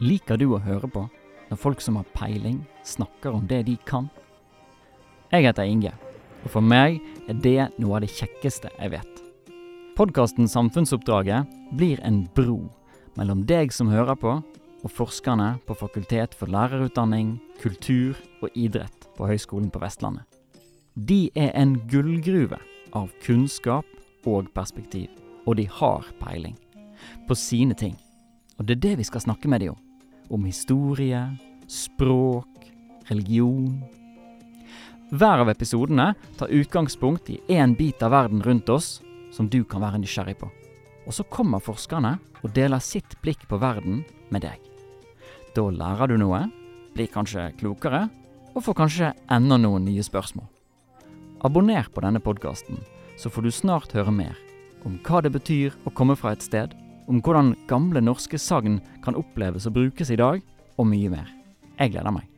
Liker du å høre på når folk som har peiling, snakker om det de kan? Jeg heter Inge, og for meg er det noe av det kjekkeste jeg vet. Podkasten Samfunnsoppdraget blir en bro mellom deg som hører på, og forskerne på Fakultet for lærerutdanning, kultur og idrett på Høgskolen på Vestlandet. De er en gullgruve av kunnskap og perspektiv, og de har peiling på sine ting. Og det er det vi skal snakke med dem om. Om historie, språk, religion. Hver av episodene tar utgangspunkt i én bit av verden rundt oss som du kan være nysgjerrig på. Og så kommer forskerne og deler sitt blikk på verden med deg. Da lærer du noe, blir kanskje klokere, og får kanskje enda noen nye spørsmål. Abonner på denne podkasten, så får du snart høre mer om hva det betyr å komme fra et sted, om hvordan gamle norske sagn kan oppleves og brukes i dag, og mye mer. Jeg gleder meg.